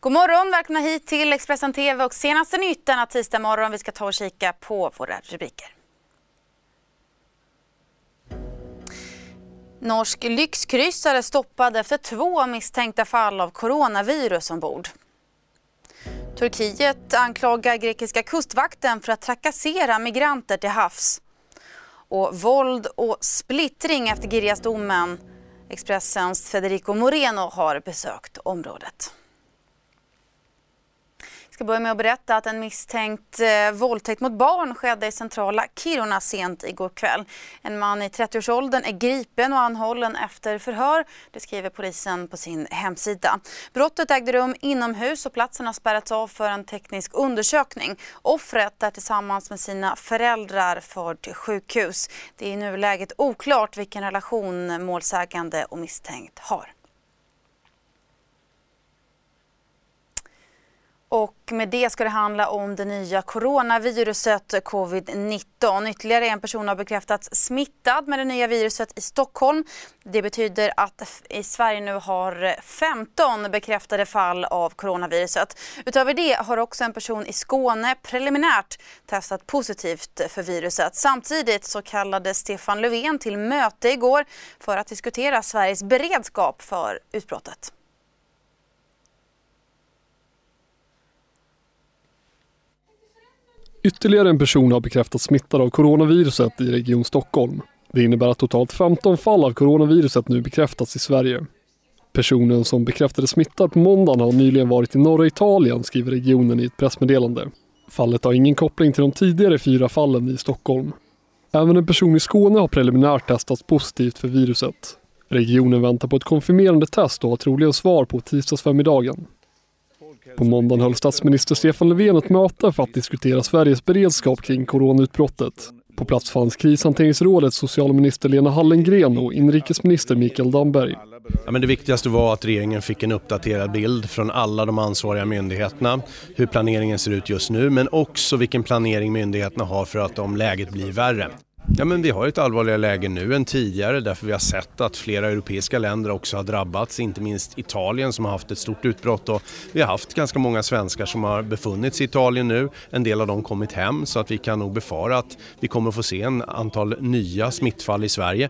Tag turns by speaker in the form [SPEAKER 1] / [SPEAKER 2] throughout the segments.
[SPEAKER 1] God morgon, välkomna hit till Expressen TV och senaste nytt denna tisdag morgon. Vi ska ta och kika på våra rubriker. Norsk lyxkryssare stoppad efter två misstänkta fall av coronavirus ombord. Turkiet anklagar grekiska kustvakten för att trakassera migranter till havs. Och våld och splittring efter Girjasdomen. Expressens Federico Moreno har besökt området ska börja med att berätta att en misstänkt eh, våldtäkt mot barn skedde i centrala Kiruna sent igår kväll. En man i 30-årsåldern är gripen och anhållen efter förhör. Det skriver polisen på sin hemsida. Brottet ägde rum inomhus och platsen har spärrats av för en teknisk undersökning. Offret är tillsammans med sina föräldrar förd till sjukhus. Det är i nuläget oklart vilken relation målsägande och misstänkt har. Och med det ska det handla om det nya coronaviruset covid-19. Ytterligare en person har bekräftats smittad med det nya viruset i Stockholm. Det betyder att i Sverige nu har 15 bekräftade fall av coronaviruset. Utöver det har också en person i Skåne preliminärt testat positivt för viruset. Samtidigt så kallade Stefan Löfven till möte igår för att diskutera Sveriges beredskap för utbrottet.
[SPEAKER 2] Ytterligare en person har bekräftats smittad av coronaviruset i Region Stockholm. Det innebär att totalt 15 fall av coronaviruset nu bekräftats i Sverige. Personen som bekräftades smittad på måndagen har nyligen varit i norra Italien, skriver regionen i ett pressmeddelande. Fallet har ingen koppling till de tidigare fyra fallen i Stockholm. Även en person i Skåne har preliminärt testats positivt för viruset. Regionen väntar på ett konfirmerande test och har troligen svar på tisdagsförmiddagen. På måndagen höll statsminister Stefan Löfven ett möte för att diskutera Sveriges beredskap kring coronautbrottet. På plats fanns krishanteringsrådets socialminister Lena Hallengren och inrikesminister Mikael Damberg.
[SPEAKER 3] Ja, men det viktigaste var att regeringen fick en uppdaterad bild från alla de ansvariga myndigheterna, hur planeringen ser ut just nu men också vilken planering myndigheterna har för att om läget blir värre. Ja, men vi har ett allvarligare läge nu än tidigare därför vi har sett att flera europeiska länder också har drabbats, inte minst Italien som har haft ett stort utbrott och vi har haft ganska många svenskar som har befunnit sig i Italien nu. En del av dem kommit hem så att vi kan nog befara att vi kommer få se en antal nya smittfall i Sverige.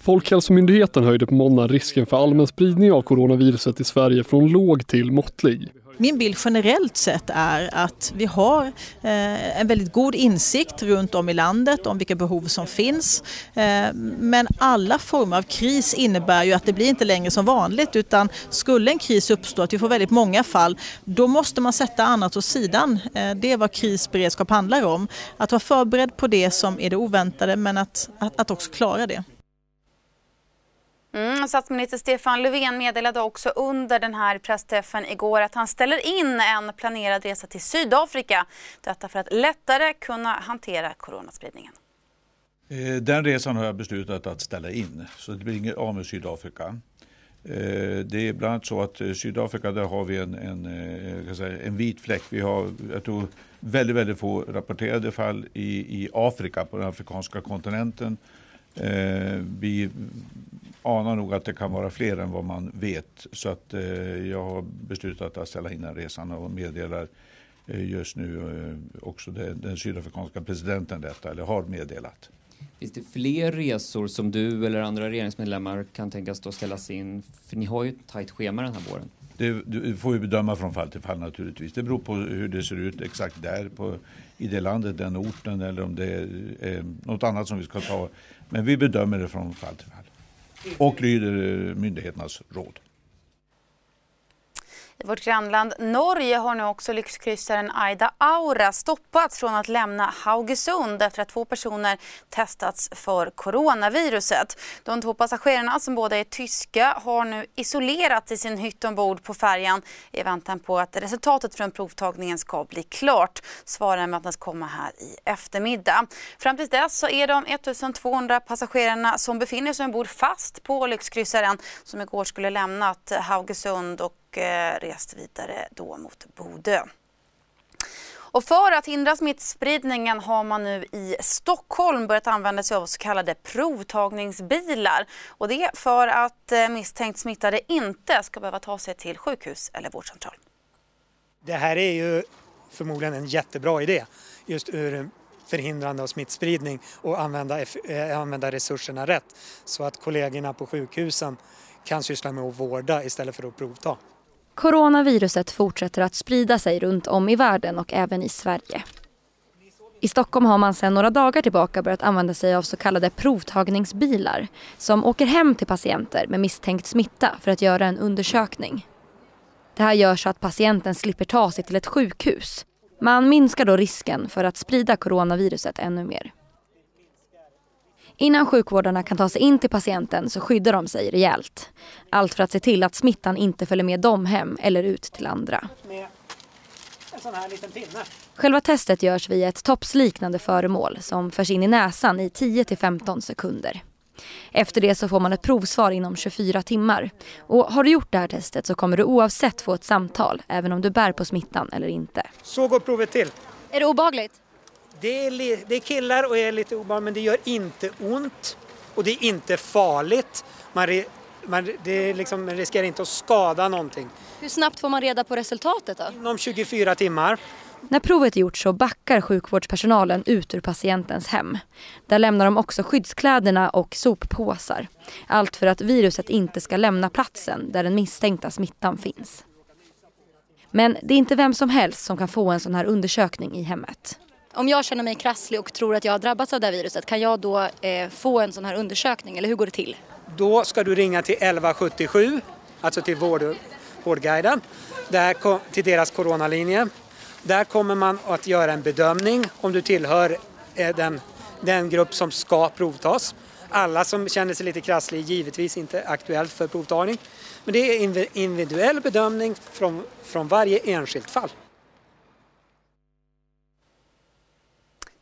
[SPEAKER 2] Folkhälsomyndigheten höjde på måndag risken för allmän spridning av coronaviruset i Sverige från låg till måttlig.
[SPEAKER 4] Min bild generellt sett är att vi har eh, en väldigt god insikt runt om i landet om vilka behov som finns. Eh, men alla former av kris innebär ju att det blir inte längre som vanligt utan skulle en kris uppstå, att vi får väldigt många fall, då måste man sätta annat åt sidan. Eh, det är vad krisberedskap handlar om. Att vara förberedd på det som är det oväntade men att, att, att också klara det.
[SPEAKER 1] Mm, statsminister Stefan Löfven meddelade också under den här pressträffen igår att han ställer in en planerad resa till Sydafrika. Detta för att lättare kunna hantera coronaspridningen.
[SPEAKER 5] Eh, den resan har jag beslutat att ställa in, så det blir inget av med Sydafrika. Eh, det är bland annat så att eh, Sydafrika där har vi en, en, säga, en vit fläck. Vi har jag tror, väldigt, väldigt få rapporterade fall i, i Afrika, på den afrikanska kontinenten. Eh, vi anar nog att det kan vara fler än vad man vet. Så att eh, jag har beslutat att ställa in den resan och meddelar eh, just nu eh, också den, den sydafrikanska presidenten detta, eller har meddelat.
[SPEAKER 6] Finns det fler resor som du eller andra regeringsmedlemmar kan tänkas då ställas in? För ni har ju ett tajt schema den här våren.
[SPEAKER 5] Det, det får vi bedöma från fall till fall naturligtvis. Det beror på hur det ser ut exakt där på, i det landet, den orten eller om det är något annat som vi ska ta. Men vi bedömer det från fall till fall och lyder myndigheternas råd.
[SPEAKER 1] I vårt grannland Norge har nu också lyxkryssaren Aida Aura stoppats från att lämna Haugesund efter att två personer testats för coronaviruset. De två passagerarna som båda är tyska har nu isolerats i sin hytt ombord på färjan i väntan på att resultatet från provtagningen ska bli klart. Svaren väntas komma här i eftermiddag. Fram till dess så är de 1200 passagerarna som befinner sig ombord fast på lyxkryssaren som igår skulle lämnat Haugesund och och eh, rest vidare då mot Bodö. Och för att hindra smittspridningen har man nu i Stockholm börjat använda sig av så kallade provtagningsbilar. Och det för att eh, misstänkt smittade inte ska behöva ta sig till sjukhus eller vårdcentral.
[SPEAKER 7] Det här är ju förmodligen en jättebra idé just ur förhindrande av smittspridning och använda, eh, använda resurserna rätt så att kollegorna på sjukhusen kan syssla med att vårda istället för att provta.
[SPEAKER 8] Coronaviruset fortsätter att sprida sig runt om i världen och även i Sverige. I Stockholm har man sedan några dagar tillbaka börjat använda sig av så kallade provtagningsbilar som åker hem till patienter med misstänkt smitta för att göra en undersökning. Det här gör så att patienten slipper ta sig till ett sjukhus. Man minskar då risken för att sprida coronaviruset ännu mer. Innan sjukvårdarna kan ta sig in till patienten så skyddar de sig rejält. Allt för att se till att smittan inte följer med dem hem eller ut till andra. Själva testet görs via ett topsliknande föremål som förs in i näsan i 10-15 sekunder. Efter det så får man ett provsvar inom 24 timmar. Och har du gjort det här testet så kommer du oavsett få ett samtal även om du bär på smittan eller inte.
[SPEAKER 7] Så går provet till.
[SPEAKER 8] Är det obehagligt?
[SPEAKER 7] Det är, det är killar och är lite obehagligt men det gör inte ont och det är inte farligt. Man, man, det liksom, man riskerar inte att skada någonting.
[SPEAKER 8] Hur snabbt får man reda på resultatet då?
[SPEAKER 7] Inom 24 timmar.
[SPEAKER 8] När provet är gjort så backar sjukvårdspersonalen ut ur patientens hem. Där lämnar de också skyddskläderna och soppåsar. Allt för att viruset inte ska lämna platsen där den misstänkta smittan finns. Men det är inte vem som helst som kan få en sån här undersökning i hemmet.
[SPEAKER 9] Om jag känner mig krasslig och tror att jag har drabbats av det här viruset, kan jag då eh, få en sån här undersökning eller hur går det till?
[SPEAKER 7] Då ska du ringa till 1177, alltså till vård, Vårdguiden, där, till deras coronalinje. Där kommer man att göra en bedömning om du tillhör eh, den, den grupp som ska provtas. Alla som känner sig lite krasslig är givetvis inte aktuellt för provtagning. Men det är en individuell bedömning från, från varje enskilt fall.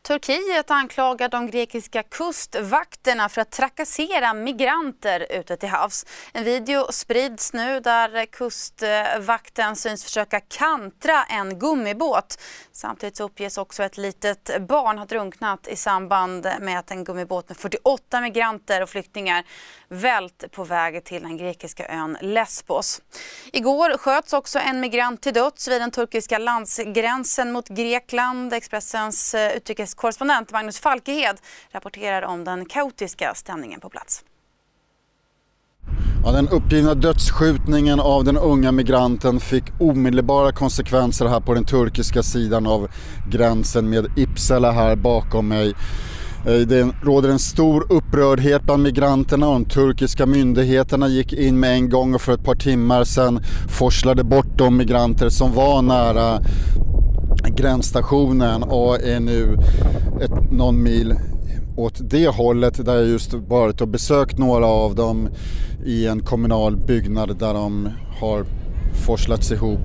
[SPEAKER 1] Turkiet anklagar de grekiska kustvakterna för att trakassera migranter ute till havs. En video sprids nu där kustvakten syns försöka kantra en gummibåt. Samtidigt uppges också ett litet barn ha drunknat i samband med att en gummibåt med 48 migranter och flyktingar vält på väg till den grekiska ön Lesbos. Igår sköts också en migrant till döds vid den turkiska landsgränsen mot Grekland. Expressens eh, utrikeskorrespondent Magnus Falkehed rapporterar om den kaotiska stämningen på plats.
[SPEAKER 10] Ja, den uppgivna dödsskjutningen av den unga migranten fick omedelbara konsekvenser här på den turkiska sidan av gränsen med Ipsala här bakom mig. Eh, det råder en stor upprördhet bland migranterna och de turkiska myndigheterna gick in med en gång och för ett par timmar sedan forslade bort de migranter som var nära gränsstationen och är nu ett, någon mil åt det hållet där jag just varit och besökt några av dem i en kommunal byggnad där de har forslats ihop.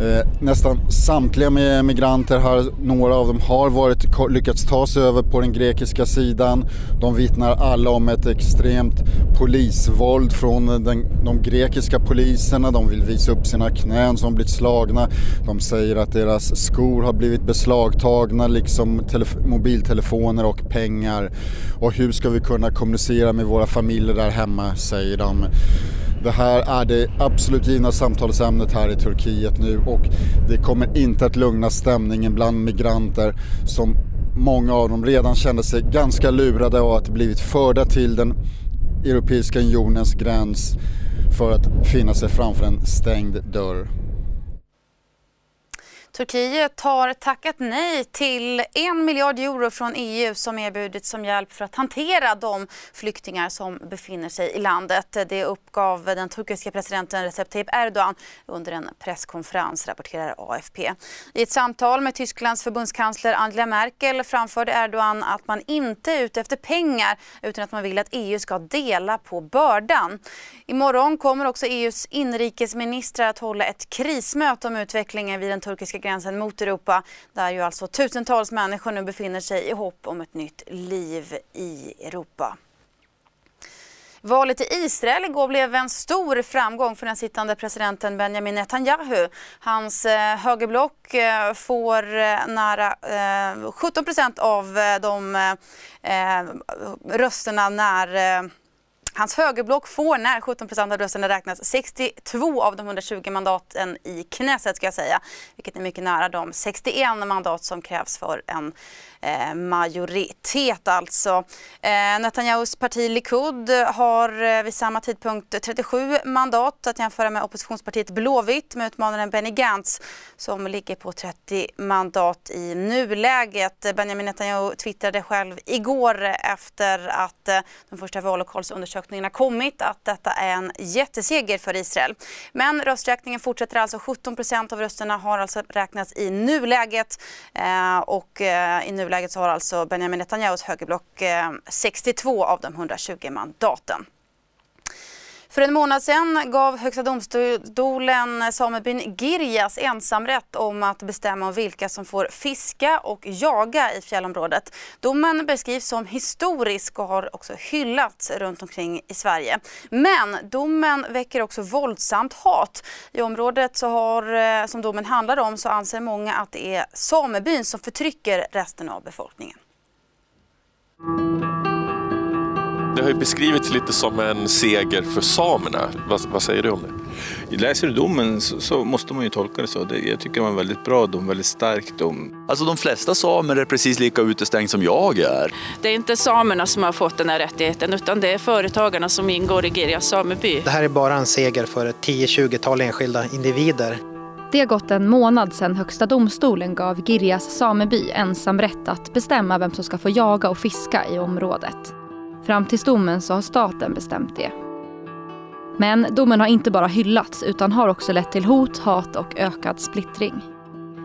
[SPEAKER 10] Eh, nästan samtliga migranter här, några av dem har varit, lyckats ta sig över på den grekiska sidan. De vittnar alla om ett extremt polisvåld från den, de grekiska poliserna. De vill visa upp sina knän som blivit slagna. De säger att deras skor har blivit beslagtagna liksom mobiltelefoner och pengar. Och hur ska vi kunna kommunicera med våra familjer där hemma, säger de. Det här är det absolut givna samtalsämnet här i Turkiet nu och det kommer inte att lugna stämningen bland migranter som många av dem redan kände sig ganska lurade av att blivit förda till den Europeiska unionens gräns för att finna sig framför en stängd dörr.
[SPEAKER 1] Turkiet har tackat nej till en miljard euro från EU som erbjudits som hjälp för att hantera de flyktingar som befinner sig i landet. Det uppgav den turkiska presidenten Recep Tayyip Erdogan under en presskonferens, rapporterar AFP. I ett samtal med Tysklands förbundskansler Angela Merkel framförde Erdogan att man inte är ute efter pengar utan att man vill att EU ska dela på bördan. Imorgon kommer också EUs inrikesministrar att hålla ett krismöte om utvecklingen vid den turkiska gränsen mot Europa där ju alltså tusentals människor nu befinner sig i hopp om ett nytt liv i Europa. Valet i Israel igår blev en stor framgång för den sittande presidenten Benjamin Netanyahu. Hans eh, högerblock eh, får eh, nära 17 procent av de rösterna när Hans högerblock får när 17 procent av rösterna räknas 62 av de 120 mandaten i Knesset ska jag säga, vilket är mycket nära de 61 mandat som krävs för en Eh, majoritet alltså. Eh, Netanyahus parti Likud har eh, vid samma tidpunkt 37 mandat att jämföra med oppositionspartiet Blåvitt med utmanaren Benny Gantz som ligger på 30 mandat i nuläget. Benjamin Netanyahu twittrade själv igår efter att de första vallokalsundersökningarna kommit att detta är en jätteseger för Israel. Men rösträkningen fortsätter alltså. 17 procent av rösterna har alltså räknats i nuläget och i nuläget nuläget så har alltså Benjamin Netanyahus högerblock eh, 62 av de 120 mandaten. För en månad sedan gav Högsta domstolen samebyn Girjas ensamrätt om att bestämma om vilka som får fiska och jaga i fjällområdet. Domen beskrivs som historisk och har också hyllats runt omkring i Sverige. Men domen väcker också våldsamt hat. I området så har, eh, som domen handlar om så anser många att det är samebyn som förtrycker resten av befolkningen.
[SPEAKER 11] Det har ju beskrivits lite som en seger för samerna. Vad, vad säger du om det?
[SPEAKER 12] Läser du domen så, så, måste man ju tolka det så. Det, jag tycker det var en väldigt bra dom, väldigt stark dom.
[SPEAKER 13] Alltså de flesta samer är precis lika utestängd som jag är.
[SPEAKER 14] Det är inte samerna som har fått den här rättigheten utan det är företagarna som ingår i Girjas sameby.
[SPEAKER 15] Det här är bara en seger för ett 10-20-tal enskilda individer.
[SPEAKER 8] Det har gått en månad sedan Högsta domstolen gav Girjas sameby ensam rätt att bestämma vem som ska få jaga och fiska i området. Fram till domen så har staten bestämt det. Men domen har inte bara hyllats utan har också lett till hot, hat och ökad splittring.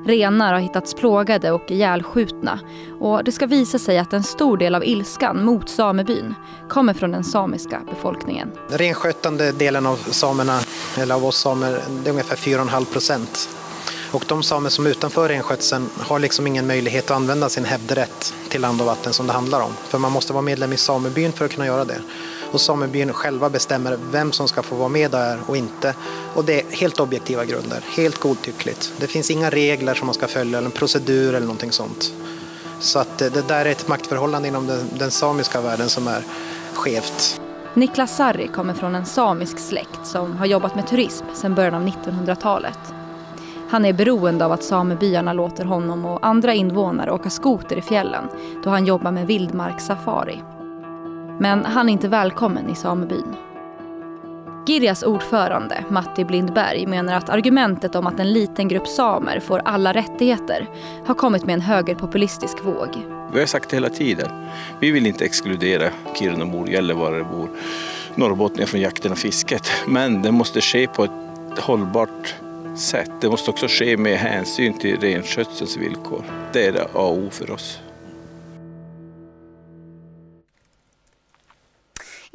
[SPEAKER 8] Renar har hittats plågade och ihjälskjutna och det ska visa sig att en stor del av ilskan mot samebyn kommer från den samiska befolkningen.
[SPEAKER 15] Den renskötande delen av samerna, eller av oss samer, det är ungefär 4,5 procent. Och de samer som är utanför renskötseln har liksom ingen möjlighet att använda sin hävdrätt till land och vatten som det handlar om. För man måste vara medlem i samebyn för att kunna göra det. Och samebyn själva bestämmer vem som ska få vara med där och inte. Och det är helt objektiva grunder, helt godtyckligt. Det finns inga regler som man ska följa eller en procedur eller någonting sånt. Så att det där är ett maktförhållande inom den, den samiska världen som är skevt.
[SPEAKER 8] Niklas Sarri kommer från en samisk släkt som har jobbat med turism sedan början av 1900-talet. Han är beroende av att samebyarna låter honom och andra invånare åka skoter i fjällen då han jobbar med vildmarkssafari. Men han är inte välkommen i samebyn. Girjas ordförande, Matti Blindberg, menar att argumentet om att en liten grupp samer får alla rättigheter har kommit med en högerpopulistisk våg.
[SPEAKER 12] Vi har sagt det hela tiden. Vi vill inte exkludera Kirunabor, Gällivarebor, norrbottningar från jakten och fisket. Men det måste ske på ett hållbart sätt. Det måste också ske med hänsyn till renskötselns villkor. Det är det A och O för oss.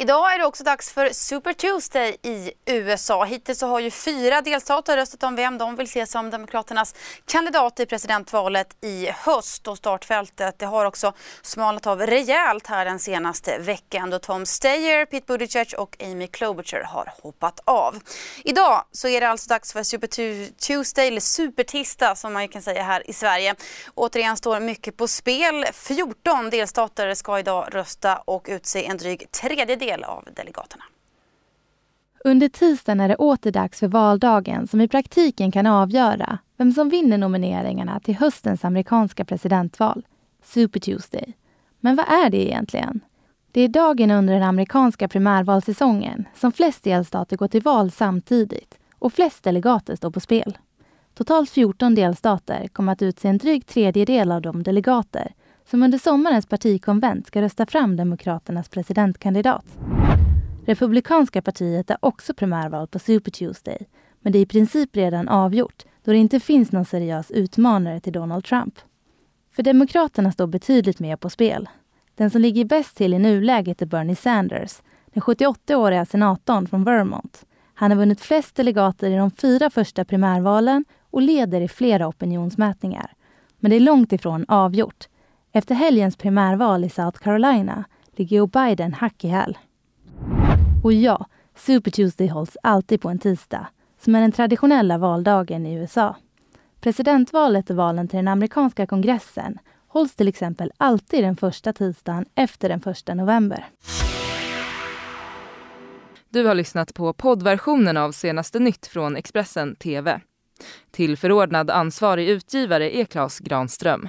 [SPEAKER 1] Idag är det också dags för Super Tuesday i USA. Hittills så har ju fyra delstater röstat om vem de vill se som Demokraternas kandidat i presidentvalet i höst. Och startfältet det har också smalnat av rejält här den senaste veckan då Tom Steyer, Pete Buttigieg och Amy Klobuchar har hoppat av. Idag så är det alltså dags för Super Tuesday, eller Supertisdag som man kan säga här i Sverige. Återigen står mycket på spel. 14 delstater ska idag rösta och utse en dryg tredjedel del av delegaterna.
[SPEAKER 16] Under tisdagen är det åter dags för valdagen som i praktiken kan avgöra vem som vinner nomineringarna till höstens amerikanska presidentval, Super Tuesday. Men vad är det egentligen? Det är dagen under den amerikanska primärvalsäsongen som flest delstater går till val samtidigt och flest delegater står på spel. Totalt 14 delstater kommer att utse en dryg tredjedel av de delegater som under sommarens partikonvent ska rösta fram Demokraternas presidentkandidat. Republikanska partiet är också primärval på Super Tuesday men det är i princip redan avgjort då det inte finns någon seriös utmanare till Donald Trump. För Demokraterna står betydligt mer på spel. Den som ligger bäst till i nuläget är Bernie Sanders, den 78-åriga senatorn från Vermont. Han har vunnit flest delegater i de fyra första primärvalen och leder i flera opinionsmätningar. Men det är långt ifrån avgjort. Efter helgens primärval i South Carolina ligger Joe Biden hack i häl. Och ja, Super Tuesday hålls alltid på en tisdag, som är den traditionella valdagen i USA. Presidentvalet och valen till den amerikanska kongressen hålls till exempel alltid den första tisdagen efter den första november.
[SPEAKER 17] Du har lyssnat på poddversionen av senaste nytt från Expressen TV. Till förordnad ansvarig utgivare är Klas Granström.